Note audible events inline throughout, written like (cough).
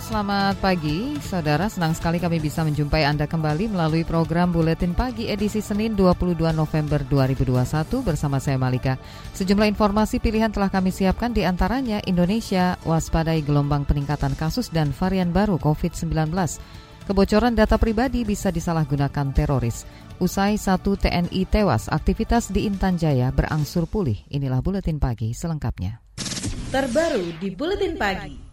Selamat pagi. Saudara, senang sekali kami bisa menjumpai Anda kembali melalui program Buletin Pagi edisi Senin 22 November 2021 bersama saya Malika. Sejumlah informasi pilihan telah kami siapkan di antaranya Indonesia waspadai gelombang peningkatan kasus dan varian baru COVID-19. Kebocoran data pribadi bisa disalahgunakan teroris. Usai satu TNI tewas, aktivitas di Intan Jaya berangsur pulih. Inilah Buletin Pagi selengkapnya. Terbaru di Buletin Pagi.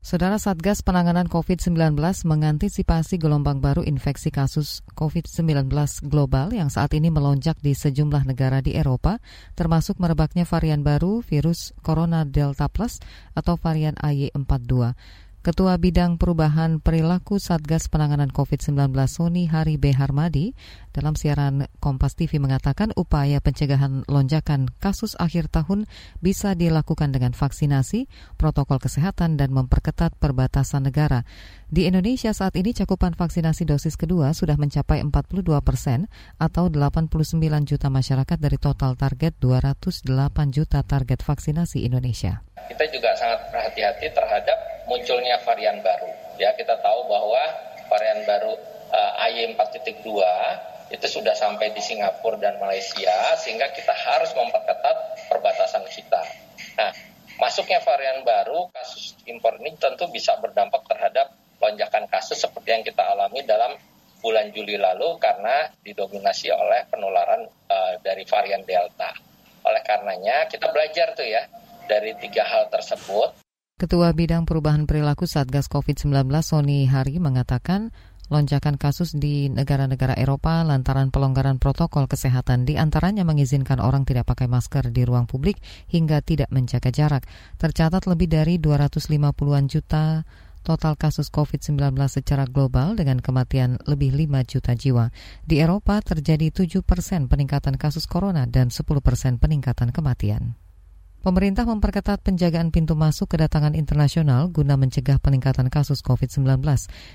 Saudara Satgas Penanganan COVID-19 mengantisipasi gelombang baru infeksi kasus COVID-19 global yang saat ini melonjak di sejumlah negara di Eropa, termasuk merebaknya varian baru virus corona Delta Plus atau varian AY42. Ketua Bidang Perubahan Perilaku Satgas Penanganan COVID-19 Sony Hari B. Harmadi dalam siaran Kompas TV mengatakan upaya pencegahan lonjakan kasus akhir tahun bisa dilakukan dengan vaksinasi, protokol kesehatan, dan memperketat perbatasan negara. Di Indonesia saat ini cakupan vaksinasi dosis kedua sudah mencapai 42 persen atau 89 juta masyarakat dari total target 208 juta target vaksinasi Indonesia. Kita juga sangat berhati-hati terhadap munculnya varian baru. Ya, kita tahu bahwa varian baru uh, AY 4.2 itu sudah sampai di Singapura dan Malaysia sehingga kita harus memperketat perbatasan kita. Nah, masuknya varian baru kasus impor ini tentu bisa berdampak terhadap lonjakan kasus seperti yang kita alami dalam bulan Juli lalu karena didominasi oleh penularan uh, dari varian Delta. Oleh karenanya kita belajar tuh ya dari tiga hal tersebut Ketua Bidang Perubahan Perilaku Satgas COVID-19 Sony Hari mengatakan lonjakan kasus di negara-negara Eropa lantaran pelonggaran protokol kesehatan di antaranya mengizinkan orang tidak pakai masker di ruang publik hingga tidak menjaga jarak. Tercatat lebih dari 250-an juta total kasus COVID-19 secara global dengan kematian lebih 5 juta jiwa. Di Eropa terjadi 7 persen peningkatan kasus corona dan 10 persen peningkatan kematian. Pemerintah memperketat penjagaan pintu masuk kedatangan internasional guna mencegah peningkatan kasus COVID-19.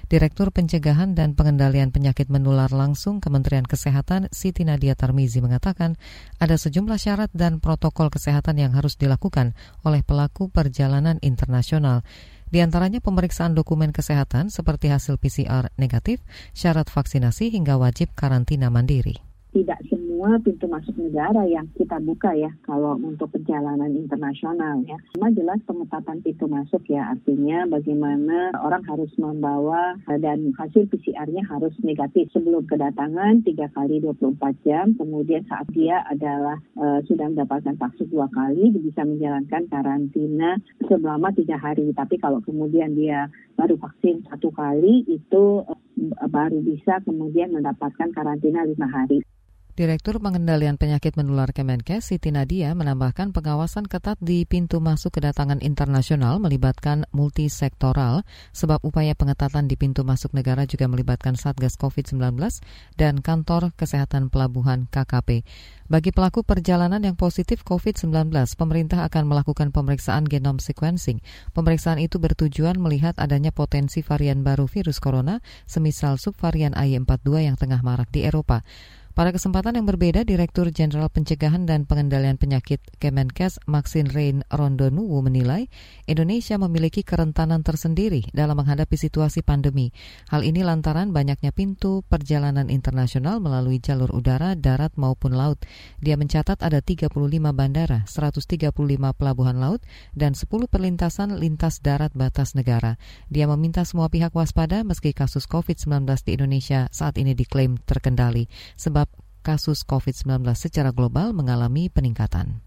Direktur Pencegahan dan Pengendalian Penyakit Menular Langsung Kementerian Kesehatan Siti Nadia Tarmizi mengatakan ada sejumlah syarat dan protokol kesehatan yang harus dilakukan oleh pelaku perjalanan internasional. Di antaranya pemeriksaan dokumen kesehatan seperti hasil PCR negatif, syarat vaksinasi hingga wajib karantina mandiri. Tidak pintu masuk negara yang kita buka ya kalau untuk perjalanan internasional ya. Cuma jelas pengetatan pintu masuk ya artinya bagaimana orang harus membawa eh, dan hasil PCR-nya harus negatif sebelum kedatangan tiga kali 24 jam kemudian saat dia adalah uh, sudah mendapatkan vaksin dua kali bisa menjalankan karantina selama tiga hari tapi kalau kemudian dia baru vaksin satu kali itu uh, baru bisa kemudian mendapatkan karantina lima hari. Direktur Pengendalian Penyakit Menular Kemenkes Siti Nadia menambahkan pengawasan ketat di pintu masuk kedatangan internasional melibatkan multisektoral sebab upaya pengetatan di pintu masuk negara juga melibatkan Satgas COVID-19 dan Kantor Kesehatan Pelabuhan KKP. Bagi pelaku perjalanan yang positif COVID-19, pemerintah akan melakukan pemeriksaan genom sequencing. Pemeriksaan itu bertujuan melihat adanya potensi varian baru virus corona, semisal subvarian AY42 yang tengah marak di Eropa. Pada kesempatan yang berbeda, Direktur Jenderal Pencegahan dan Pengendalian Penyakit Kemenkes Maxine Rain Rondonuwu menilai Indonesia memiliki kerentanan tersendiri dalam menghadapi situasi pandemi. Hal ini lantaran banyaknya pintu perjalanan internasional melalui jalur udara, darat maupun laut. Dia mencatat ada 35 bandara, 135 pelabuhan laut, dan 10 perlintasan lintas darat batas negara. Dia meminta semua pihak waspada meski kasus COVID-19 di Indonesia saat ini diklaim terkendali. Sebab kasus COVID-19 secara global mengalami peningkatan.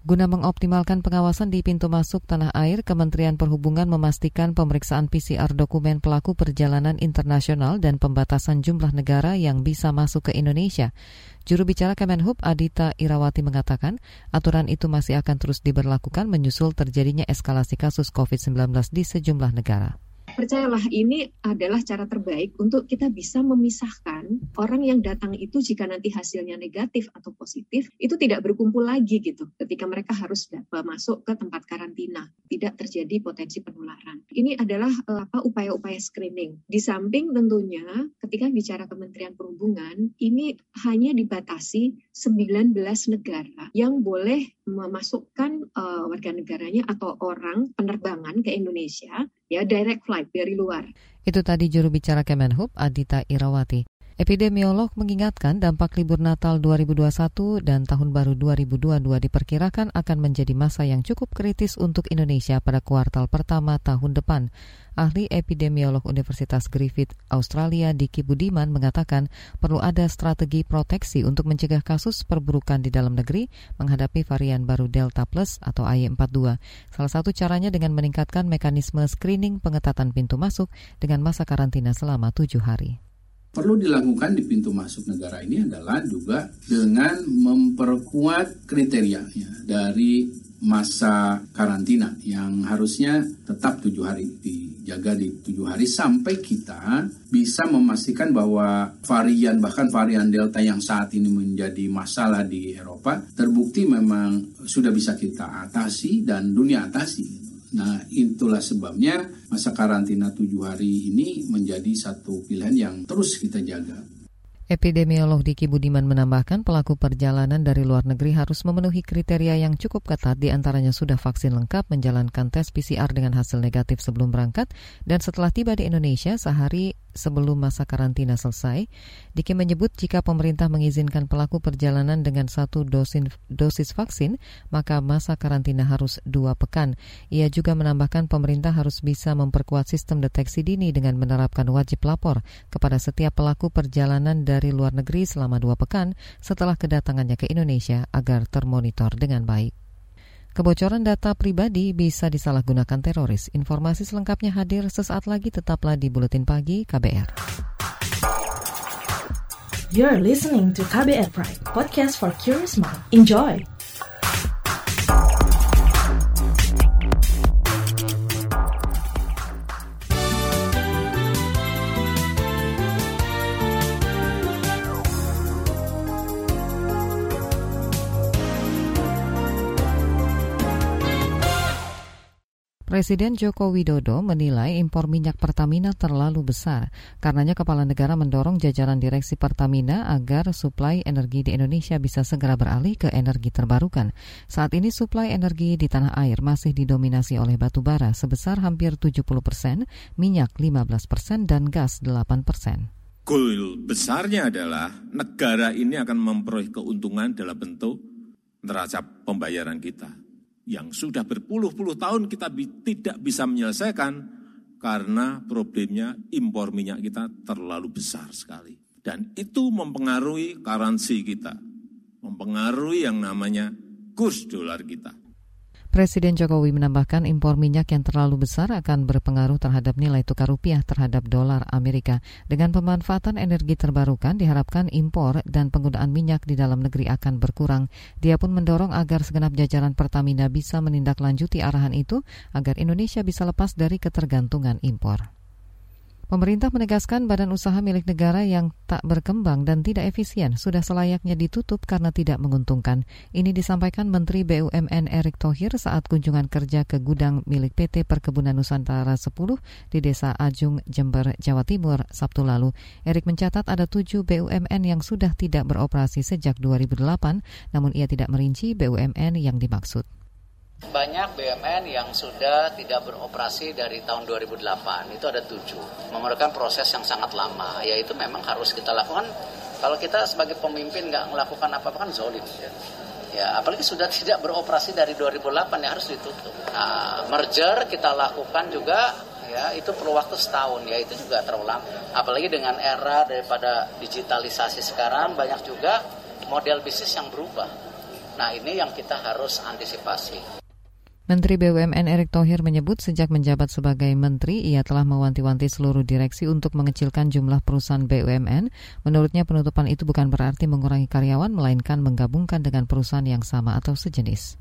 Guna mengoptimalkan pengawasan di pintu masuk tanah air, Kementerian Perhubungan memastikan pemeriksaan PCR dokumen pelaku perjalanan internasional dan pembatasan jumlah negara yang bisa masuk ke Indonesia. Juru bicara Kemenhub Adita Irawati mengatakan aturan itu masih akan terus diberlakukan menyusul terjadinya eskalasi kasus COVID-19 di sejumlah negara percayalah ini adalah cara terbaik untuk kita bisa memisahkan orang yang datang itu jika nanti hasilnya negatif atau positif itu tidak berkumpul lagi gitu ketika mereka harus masuk ke tempat karantina tidak terjadi potensi penularan. Ini adalah uh, apa upaya-upaya screening. Di samping tentunya ketika bicara Kementerian Perhubungan ini hanya dibatasi 19 negara yang boleh memasukkan uh, warga negaranya atau orang penerbangan ke Indonesia ya direct flight dari luar. Itu tadi juru bicara Kemenhub Adita Irawati. Epidemiolog mengingatkan dampak libur Natal 2021 dan Tahun Baru 2022 diperkirakan akan menjadi masa yang cukup kritis untuk Indonesia pada kuartal pertama tahun depan. Ahli epidemiolog Universitas Griffith Australia Diki Budiman mengatakan perlu ada strategi proteksi untuk mencegah kasus perburukan di dalam negeri menghadapi varian baru Delta Plus atau AY42. Salah satu caranya dengan meningkatkan mekanisme screening pengetatan pintu masuk dengan masa karantina selama tujuh hari perlu dilakukan di pintu masuk negara ini adalah juga dengan memperkuat kriterianya dari masa karantina yang harusnya tetap tujuh hari dijaga di tujuh hari sampai kita bisa memastikan bahwa varian bahkan varian delta yang saat ini menjadi masalah di Eropa terbukti memang sudah bisa kita atasi dan dunia atasi Nah, itulah sebabnya masa karantina tujuh hari ini menjadi satu pilihan yang terus kita jaga. Epidemiolog Diki Budiman menambahkan pelaku perjalanan dari luar negeri harus memenuhi kriteria yang cukup ketat di antaranya sudah vaksin lengkap, menjalankan tes PCR dengan hasil negatif sebelum berangkat, dan setelah tiba di Indonesia sehari sebelum masa karantina selesai. Diki menyebut jika pemerintah mengizinkan pelaku perjalanan dengan satu dosis, dosis vaksin, maka masa karantina harus dua pekan. Ia juga menambahkan pemerintah harus bisa memperkuat sistem deteksi dini dengan menerapkan wajib lapor kepada setiap pelaku perjalanan dari luar negeri selama dua pekan setelah kedatangannya ke Indonesia agar termonitor dengan baik. Kebocoran data pribadi bisa disalahgunakan teroris. Informasi selengkapnya hadir sesaat lagi tetaplah di Buletin Pagi KBR. You're listening to KBR Pride, podcast for curious mind. Enjoy! Presiden Joko Widodo menilai impor minyak Pertamina terlalu besar. Karenanya Kepala Negara mendorong jajaran Direksi Pertamina agar suplai energi di Indonesia bisa segera beralih ke energi terbarukan. Saat ini suplai energi di tanah air masih didominasi oleh batu bara sebesar hampir 70 persen, minyak 15 persen, dan gas 8 persen. Goal besarnya adalah negara ini akan memperoleh keuntungan dalam bentuk neraca pembayaran kita yang sudah berpuluh-puluh tahun kita tidak bisa menyelesaikan karena problemnya impor minyak kita terlalu besar sekali. Dan itu mempengaruhi currency kita, mempengaruhi yang namanya kurs dolar kita. Presiden Jokowi menambahkan impor minyak yang terlalu besar akan berpengaruh terhadap nilai tukar rupiah terhadap dolar Amerika. Dengan pemanfaatan energi terbarukan diharapkan impor dan penggunaan minyak di dalam negeri akan berkurang. Dia pun mendorong agar segenap jajaran Pertamina bisa menindaklanjuti arahan itu agar Indonesia bisa lepas dari ketergantungan impor. Pemerintah menegaskan badan usaha milik negara yang tak berkembang dan tidak efisien sudah selayaknya ditutup karena tidak menguntungkan. Ini disampaikan Menteri BUMN Erick Thohir saat kunjungan kerja ke gudang milik PT Perkebunan Nusantara 10 di Desa Ajung, Jember, Jawa Timur, Sabtu lalu. Erick mencatat ada tujuh BUMN yang sudah tidak beroperasi sejak 2008, namun ia tidak merinci BUMN yang dimaksud. Banyak BUMN yang sudah tidak beroperasi dari tahun 2008, itu ada tujuh. Memerlukan proses yang sangat lama, yaitu memang harus kita lakukan. Kalau kita sebagai pemimpin nggak melakukan apa-apa kan zolim. Ya. ya, apalagi sudah (laughs) tidak beroperasi dari 2008 ya harus ditutup. Nah, merger kita lakukan juga ya itu perlu waktu setahun ya itu juga terlalu lama apalagi dengan era daripada digitalisasi sekarang banyak juga model bisnis yang berubah nah ini yang kita harus antisipasi Menteri BUMN Erick Thohir menyebut sejak menjabat sebagai menteri, ia telah mewanti-wanti seluruh direksi untuk mengecilkan jumlah perusahaan BUMN. Menurutnya penutupan itu bukan berarti mengurangi karyawan, melainkan menggabungkan dengan perusahaan yang sama atau sejenis.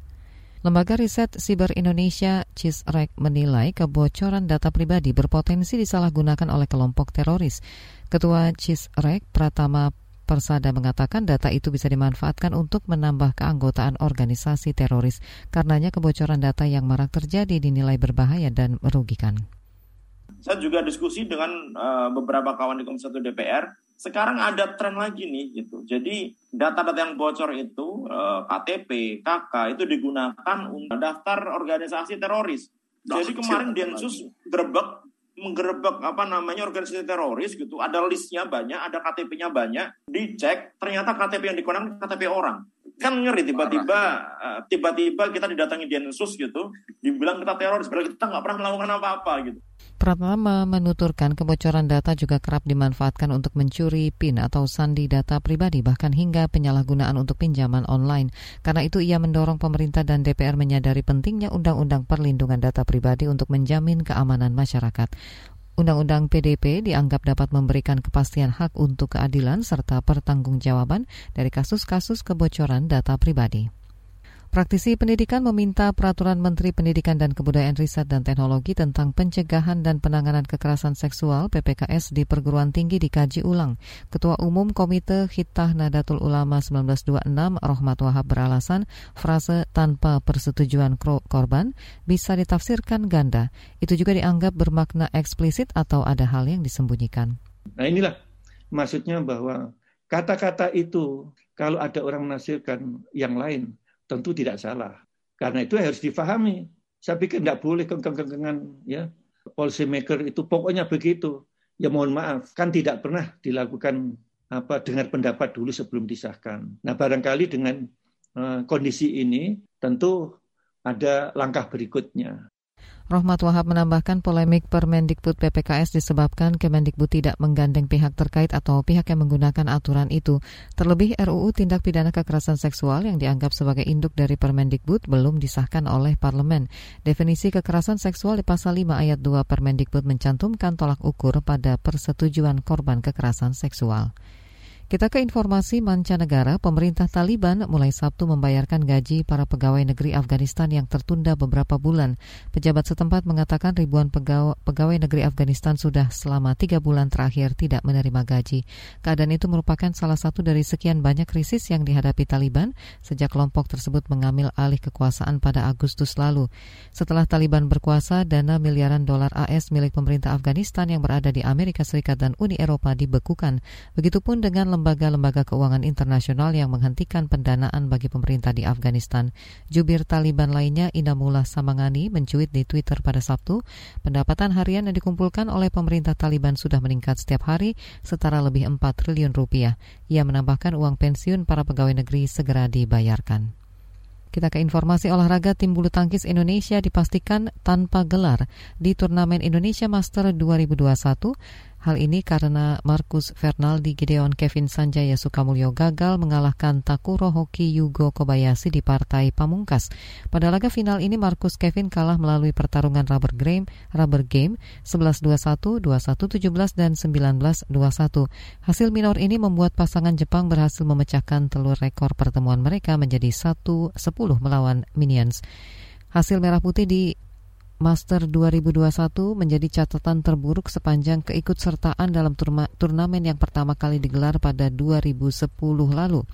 Lembaga Riset Siber Indonesia CISREC menilai kebocoran data pribadi berpotensi disalahgunakan oleh kelompok teroris. Ketua CISREC Pratama Persada mengatakan data itu bisa dimanfaatkan untuk menambah keanggotaan organisasi teroris. Karenanya kebocoran data yang marak terjadi dinilai berbahaya dan merugikan. Saya juga diskusi dengan uh, beberapa kawan di Komisi 1 DPR. Sekarang ada tren lagi nih gitu. Jadi data-data yang bocor itu uh, KTP, KK itu digunakan untuk daftar organisasi teroris. Jadi kemarin Densus gerbek menggerebek apa namanya organisasi teroris gitu, ada listnya banyak, ada KTP-nya banyak, dicek ternyata KTP yang digunakan KTP orang. Kan ngeri tiba-tiba uh, tiba-tiba kita didatangi Densus gitu, dibilang kita teroris, padahal kita nggak pernah melakukan apa-apa gitu. Pratama menuturkan kebocoran data juga kerap dimanfaatkan untuk mencuri PIN atau sandi data pribadi bahkan hingga penyalahgunaan untuk pinjaman online. Karena itu ia mendorong pemerintah dan DPR menyadari pentingnya Undang-Undang Perlindungan Data Pribadi untuk menjamin keamanan masyarakat. Undang-undang PDP dianggap dapat memberikan kepastian hak untuk keadilan serta pertanggungjawaban dari kasus-kasus kebocoran data pribadi. Praktisi pendidikan meminta Peraturan Menteri Pendidikan dan Kebudayaan Riset dan Teknologi tentang pencegahan dan penanganan kekerasan seksual PPKS di perguruan tinggi dikaji ulang. Ketua Umum Komite Hitah Nadatul Ulama 1926 Rohmat Wahab beralasan frase tanpa persetujuan korban bisa ditafsirkan ganda. Itu juga dianggap bermakna eksplisit atau ada hal yang disembunyikan. Nah inilah maksudnya bahwa kata-kata itu kalau ada orang menafsirkan yang lain tentu tidak salah. Karena itu harus difahami. Saya pikir tidak boleh kengkeng-kengkengan ya. Policy maker itu pokoknya begitu. Ya mohon maaf, kan tidak pernah dilakukan apa dengar pendapat dulu sebelum disahkan. Nah barangkali dengan uh, kondisi ini tentu ada langkah berikutnya. Rohmat Wahab menambahkan polemik Permendikbud PPKS disebabkan Kemendikbud tidak menggandeng pihak terkait atau pihak yang menggunakan aturan itu. Terlebih RUU Tindak Pidana Kekerasan Seksual yang dianggap sebagai induk dari Permendikbud belum disahkan oleh parlemen. Definisi kekerasan seksual di pasal 5 ayat 2 Permendikbud mencantumkan tolak ukur pada persetujuan korban kekerasan seksual. Kita ke informasi mancanegara, pemerintah Taliban mulai Sabtu membayarkan gaji para pegawai negeri Afghanistan yang tertunda beberapa bulan. Pejabat setempat mengatakan ribuan pegawai, pegawai negeri Afghanistan sudah selama tiga bulan terakhir tidak menerima gaji. Keadaan itu merupakan salah satu dari sekian banyak krisis yang dihadapi Taliban sejak kelompok tersebut mengambil alih kekuasaan pada Agustus lalu. Setelah Taliban berkuasa, dana miliaran dolar AS milik pemerintah Afghanistan yang berada di Amerika Serikat dan Uni Eropa dibekukan. Begitupun dengan lembaga-lembaga keuangan internasional yang menghentikan pendanaan bagi pemerintah di Afghanistan. Jubir Taliban lainnya Inamullah Samangani mencuit di Twitter pada Sabtu, pendapatan harian yang dikumpulkan oleh pemerintah Taliban sudah meningkat setiap hari setara lebih 4 triliun rupiah. Ia menambahkan uang pensiun para pegawai negeri segera dibayarkan. Kita ke informasi olahraga tim bulu tangkis Indonesia dipastikan tanpa gelar di turnamen Indonesia Master 2021 Hal ini karena Markus Fernaldi Gideon Kevin Sanjaya Sukamulyo gagal mengalahkan Takuro Hoki Yugo Kobayashi di partai Pamungkas. Pada laga final ini Markus Kevin kalah melalui pertarungan rubber game, rubber game 11-21, 21-17 dan 19-21. Hasil minor ini membuat pasangan Jepang berhasil memecahkan telur rekor pertemuan mereka menjadi 1-10 melawan Minions. Hasil merah putih di Master 2021 menjadi catatan terburuk sepanjang keikutsertaan dalam turnamen yang pertama kali digelar pada 2010 lalu.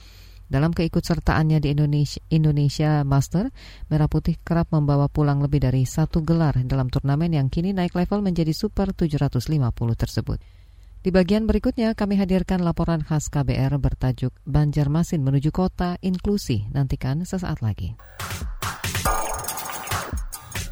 Dalam keikutsertaannya di Indonesia, Indonesia Master, Merah Putih kerap membawa pulang lebih dari satu gelar dalam turnamen yang kini naik level menjadi Super 750 tersebut. Di bagian berikutnya kami hadirkan laporan khas KBR bertajuk Banjarmasin menuju kota inklusi. Nantikan sesaat lagi.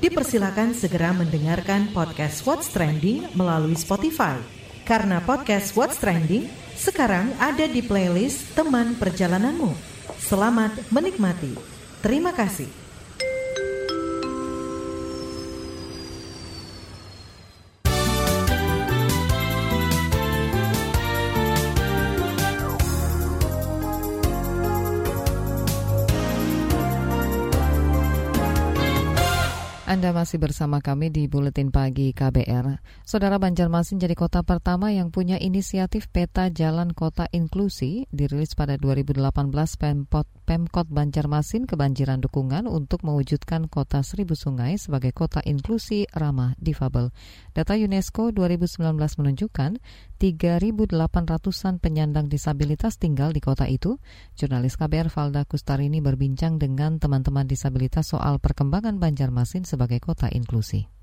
dipersilakan segera mendengarkan podcast What's Trending melalui Spotify. Karena podcast What's Trending sekarang ada di playlist teman perjalananmu. Selamat menikmati. Terima kasih. Anda masih bersama kami di Buletin Pagi KBR. Saudara Banjarmasin jadi kota pertama yang punya inisiatif peta jalan kota inklusi dirilis pada 2018 Pemkot, Pemkot Banjarmasin kebanjiran dukungan untuk mewujudkan kota seribu sungai sebagai kota inklusi ramah difabel. Data UNESCO 2019 menunjukkan 3.800-an penyandang disabilitas tinggal di kota itu. Jurnalis KBR Valda Kustarini berbincang dengan teman-teman disabilitas soal perkembangan Banjarmasin sebagai kota inklusi.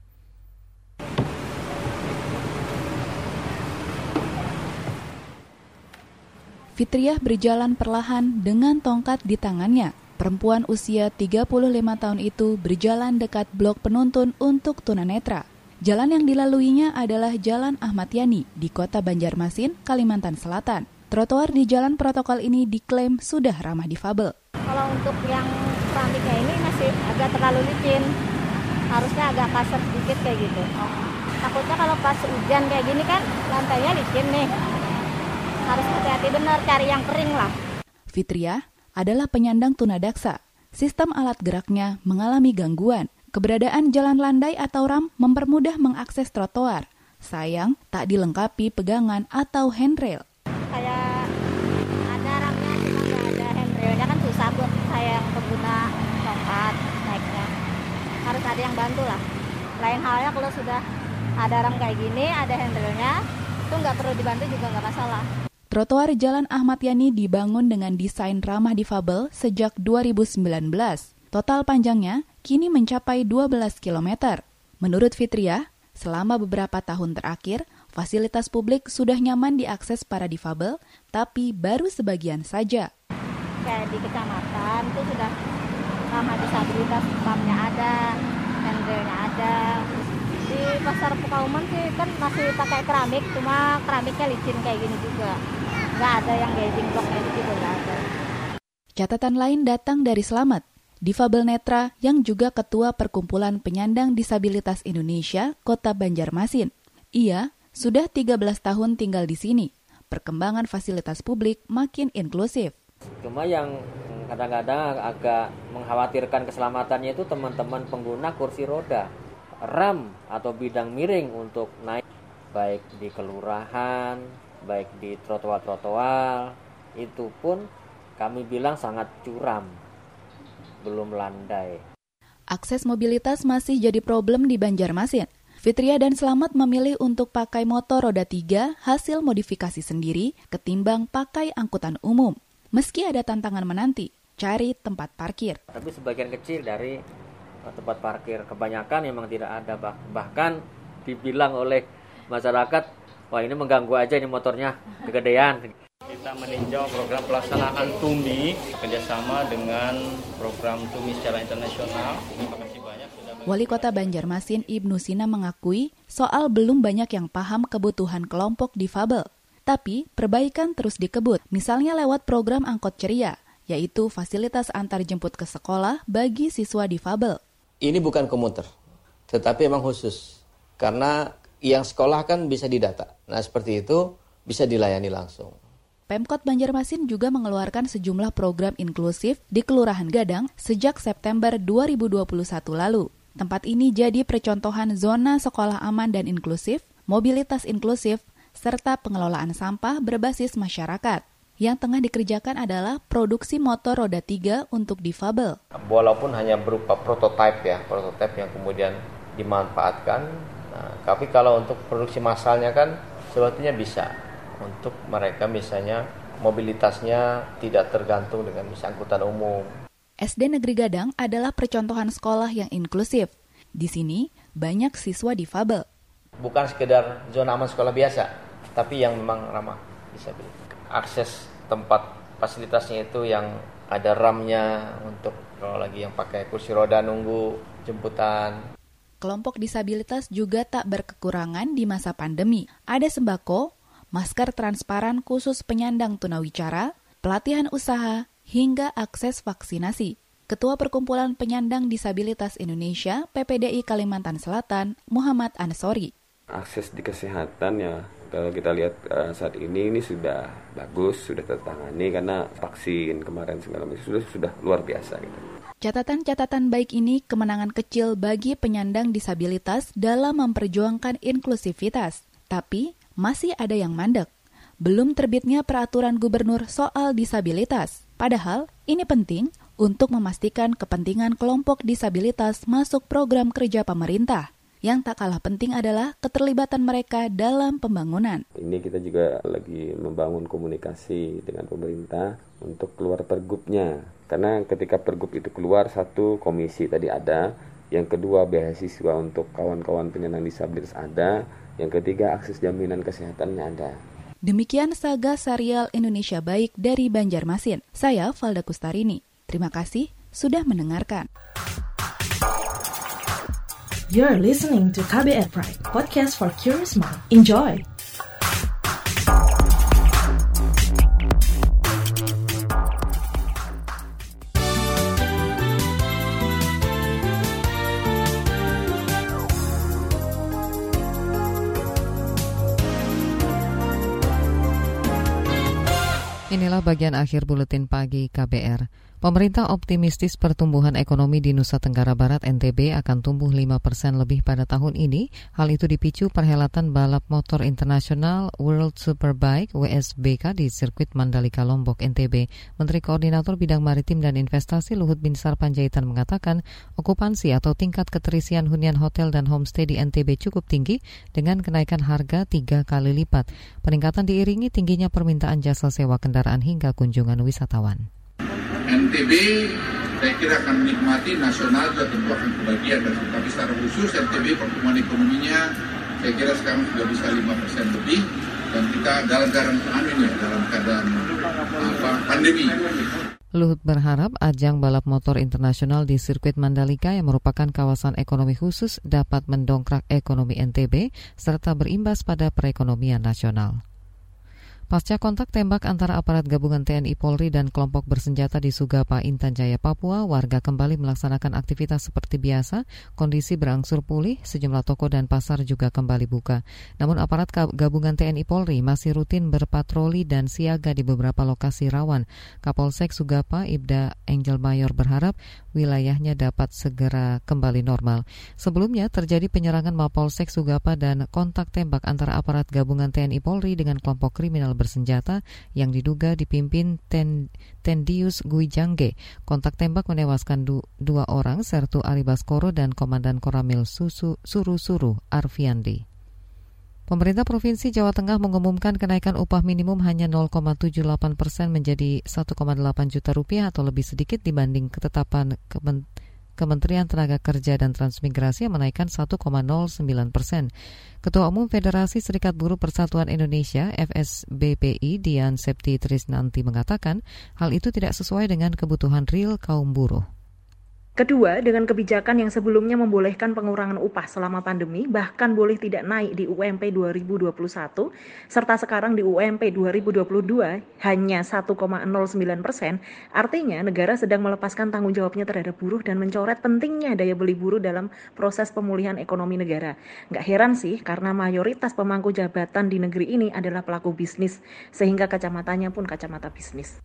Fitriah berjalan perlahan dengan tongkat di tangannya. Perempuan usia 35 tahun itu berjalan dekat blok penuntun untuk tunanetra. Jalan yang dilaluinya adalah Jalan Ahmad Yani di kota Banjarmasin, Kalimantan Selatan. Trotoar di jalan protokol ini diklaim sudah ramah difabel. Kalau untuk yang keramiknya ini masih agak terlalu licin, harusnya agak kasar sedikit kayak gitu takutnya kalau pas hujan kayak gini kan lantainya licin nih harus hati-hati benar cari yang kering lah. Fitria adalah penyandang tunadaksa. Sistem alat geraknya mengalami gangguan. Keberadaan jalan landai atau ram mempermudah mengakses trotoar. Sayang tak dilengkapi pegangan atau handrail. Kayak ada ramnya cuma nggak ada handrailnya. Kan susah buat saya yang pengguna tongkat naiknya. Harus ada yang bantu lah. Lain halnya kalau sudah ada ram kayak gini ada handle-nya itu nggak perlu dibantu juga nggak masalah Trotoar Jalan Ahmad Yani dibangun dengan desain ramah difabel sejak 2019. Total panjangnya kini mencapai 12 km. Menurut Fitria, selama beberapa tahun terakhir, fasilitas publik sudah nyaman diakses para difabel, tapi baru sebagian saja. Kayak di kecamatan itu sudah ramah disabilitas pumpnya ada handle-nya ada di pasar Pekauman sih kan masih pakai keramik cuma keramiknya licin kayak gini juga nggak ada yang glazing block kayak gitu nggak ada Catatan lain datang dari Selamat, difabel netra yang juga ketua Perkumpulan Penyandang Disabilitas Indonesia, Kota Banjarmasin. Ia sudah 13 tahun tinggal di sini. Perkembangan fasilitas publik makin inklusif. Cuma yang kadang-kadang agak mengkhawatirkan keselamatannya itu teman-teman pengguna kursi roda ram atau bidang miring untuk naik baik di kelurahan baik di trotoar-trotoar itu pun kami bilang sangat curam belum landai Akses mobilitas masih jadi problem di Banjarmasin. Fitria dan Selamat memilih untuk pakai motor roda tiga hasil modifikasi sendiri ketimbang pakai angkutan umum. Meski ada tantangan menanti, cari tempat parkir. Tapi sebagian kecil dari eh, tempat parkir kebanyakan memang tidak ada bahkan dibilang oleh masyarakat wah ini mengganggu aja ini motornya kegedean. Kita meninjau program pelaksanaan TUMI kerjasama dengan program TUMI secara internasional. Terima kasih banyak. Wali Kota Banjarmasin Ibnu Sina mengakui soal belum banyak yang paham kebutuhan kelompok difabel. Tapi perbaikan terus dikebut, misalnya lewat program angkot ceria, yaitu fasilitas antar jemput ke sekolah bagi siswa difabel. Ini bukan komuter, tetapi memang khusus. Karena yang sekolah kan bisa didata. Nah seperti itu bisa dilayani langsung. Pemkot Banjarmasin juga mengeluarkan sejumlah program inklusif di Kelurahan Gadang sejak September 2021 lalu. Tempat ini jadi percontohan zona sekolah aman dan inklusif, mobilitas inklusif, serta pengelolaan sampah berbasis masyarakat. Yang tengah dikerjakan adalah produksi motor roda tiga untuk difabel. Walaupun hanya berupa prototipe ya, prototipe yang kemudian dimanfaatkan. Nah, tapi kalau untuk produksi massalnya kan sebetulnya bisa untuk mereka misalnya mobilitasnya tidak tergantung dengan misalnya angkutan umum. SD Negeri Gadang adalah percontohan sekolah yang inklusif. Di sini banyak siswa difabel. Bukan sekedar zona aman sekolah biasa, tapi yang memang ramah disabilitas akses tempat fasilitasnya itu yang ada ramnya untuk kalau lagi yang pakai kursi roda nunggu jemputan. Kelompok disabilitas juga tak berkekurangan di masa pandemi. Ada sembako, masker transparan khusus penyandang tunawicara, pelatihan usaha, hingga akses vaksinasi. Ketua Perkumpulan Penyandang Disabilitas Indonesia PPDI Kalimantan Selatan, Muhammad Ansori. Akses di kesehatan ya kalau kita lihat uh, saat ini ini sudah bagus sudah tertangani karena vaksin kemarin segala macam sudah sudah luar biasa gitu. Catatan-catatan baik ini kemenangan kecil bagi penyandang disabilitas dalam memperjuangkan inklusivitas. Tapi masih ada yang mandek. Belum terbitnya peraturan gubernur soal disabilitas. Padahal ini penting untuk memastikan kepentingan kelompok disabilitas masuk program kerja pemerintah. Yang tak kalah penting adalah keterlibatan mereka dalam pembangunan. Ini kita juga lagi membangun komunikasi dengan pemerintah untuk keluar pergubnya. Karena ketika pergub itu keluar, satu komisi tadi ada, yang kedua beasiswa untuk kawan-kawan penyandang disabilitas ada, yang ketiga akses jaminan kesehatannya ada. Demikian saga serial Indonesia Baik dari Banjarmasin. Saya Valda Kustarini. Terima kasih sudah mendengarkan. You're listening to KBR Pride, podcast for curious mind. Enjoy! Inilah bagian akhir buletin pagi KBR. Pemerintah optimistis pertumbuhan ekonomi di Nusa Tenggara Barat NTB akan tumbuh 5 persen lebih pada tahun ini. Hal itu dipicu perhelatan balap motor internasional World Superbike WSBK di sirkuit Mandalika Lombok NTB. Menteri Koordinator Bidang Maritim dan Investasi Luhut Binsar Panjaitan mengatakan okupansi atau tingkat keterisian hunian hotel dan homestay di NTB cukup tinggi dengan kenaikan harga tiga kali lipat. Peningkatan diiringi tingginya permintaan jasa sewa kendaraan hingga kunjungan wisatawan. NTB saya kira akan menikmati nasional juga tentu akan kebagian dan tapi secara khusus NTB pertumbuhan ekonominya saya kira sekarang sudah bisa 5% lebih dan kita dalam keadaan anu ya dalam keadaan apa pandemi. Luhut berharap ajang balap motor internasional di sirkuit Mandalika yang merupakan kawasan ekonomi khusus dapat mendongkrak ekonomi NTB serta berimbas pada perekonomian nasional. Pasca kontak tembak antara aparat gabungan TNI Polri dan kelompok bersenjata di Sugapa, Intan Jaya, Papua, warga kembali melaksanakan aktivitas seperti biasa, kondisi berangsur pulih, sejumlah toko dan pasar juga kembali buka. Namun aparat gabungan TNI Polri masih rutin berpatroli dan siaga di beberapa lokasi rawan. Kapolsek Sugapa, Ibda Angel Mayor berharap wilayahnya dapat segera kembali normal. Sebelumnya terjadi penyerangan Mapolsek Sugapa dan kontak tembak antara aparat gabungan TNI Polri dengan kelompok kriminal bersenjata yang diduga dipimpin Ten, Tendius Guijangge. Kontak tembak menewaskan du, dua orang, Sertu Aribaskoro dan Komandan Koramil Susu, Suru-Suru Arfiandi. Pemerintah Provinsi Jawa Tengah mengumumkan kenaikan upah minimum hanya 0,78 persen menjadi 1,8 juta rupiah atau lebih sedikit dibanding ketetapan Kementerian Tenaga Kerja dan Transmigrasi yang menaikkan 1,09 persen. Ketua Umum Federasi Serikat Buruh Persatuan Indonesia FSBPI Dian Septi Trisnanti mengatakan hal itu tidak sesuai dengan kebutuhan real kaum buruh. Kedua, dengan kebijakan yang sebelumnya membolehkan pengurangan upah selama pandemi, bahkan boleh tidak naik di UMP 2021, serta sekarang di UMP 2022 hanya 1,09 persen, artinya negara sedang melepaskan tanggung jawabnya terhadap buruh dan mencoret pentingnya daya beli buruh dalam proses pemulihan ekonomi negara. Nggak heran sih, karena mayoritas pemangku jabatan di negeri ini adalah pelaku bisnis, sehingga kacamatanya pun kacamata bisnis.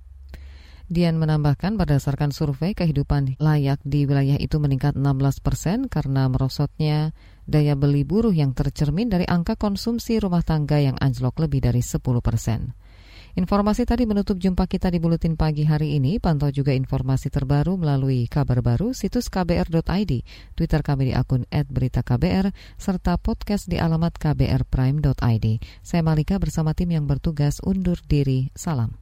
Dian menambahkan berdasarkan survei kehidupan layak di wilayah itu meningkat 16 persen karena merosotnya daya beli buruh yang tercermin dari angka konsumsi rumah tangga yang anjlok lebih dari 10 persen. Informasi tadi menutup jumpa kita di Buletin Pagi hari ini. Pantau juga informasi terbaru melalui kabar baru situs kbr.id, Twitter kami di akun @beritaKBR, serta podcast di alamat kbrprime.id. Saya Malika bersama tim yang bertugas undur diri. Salam.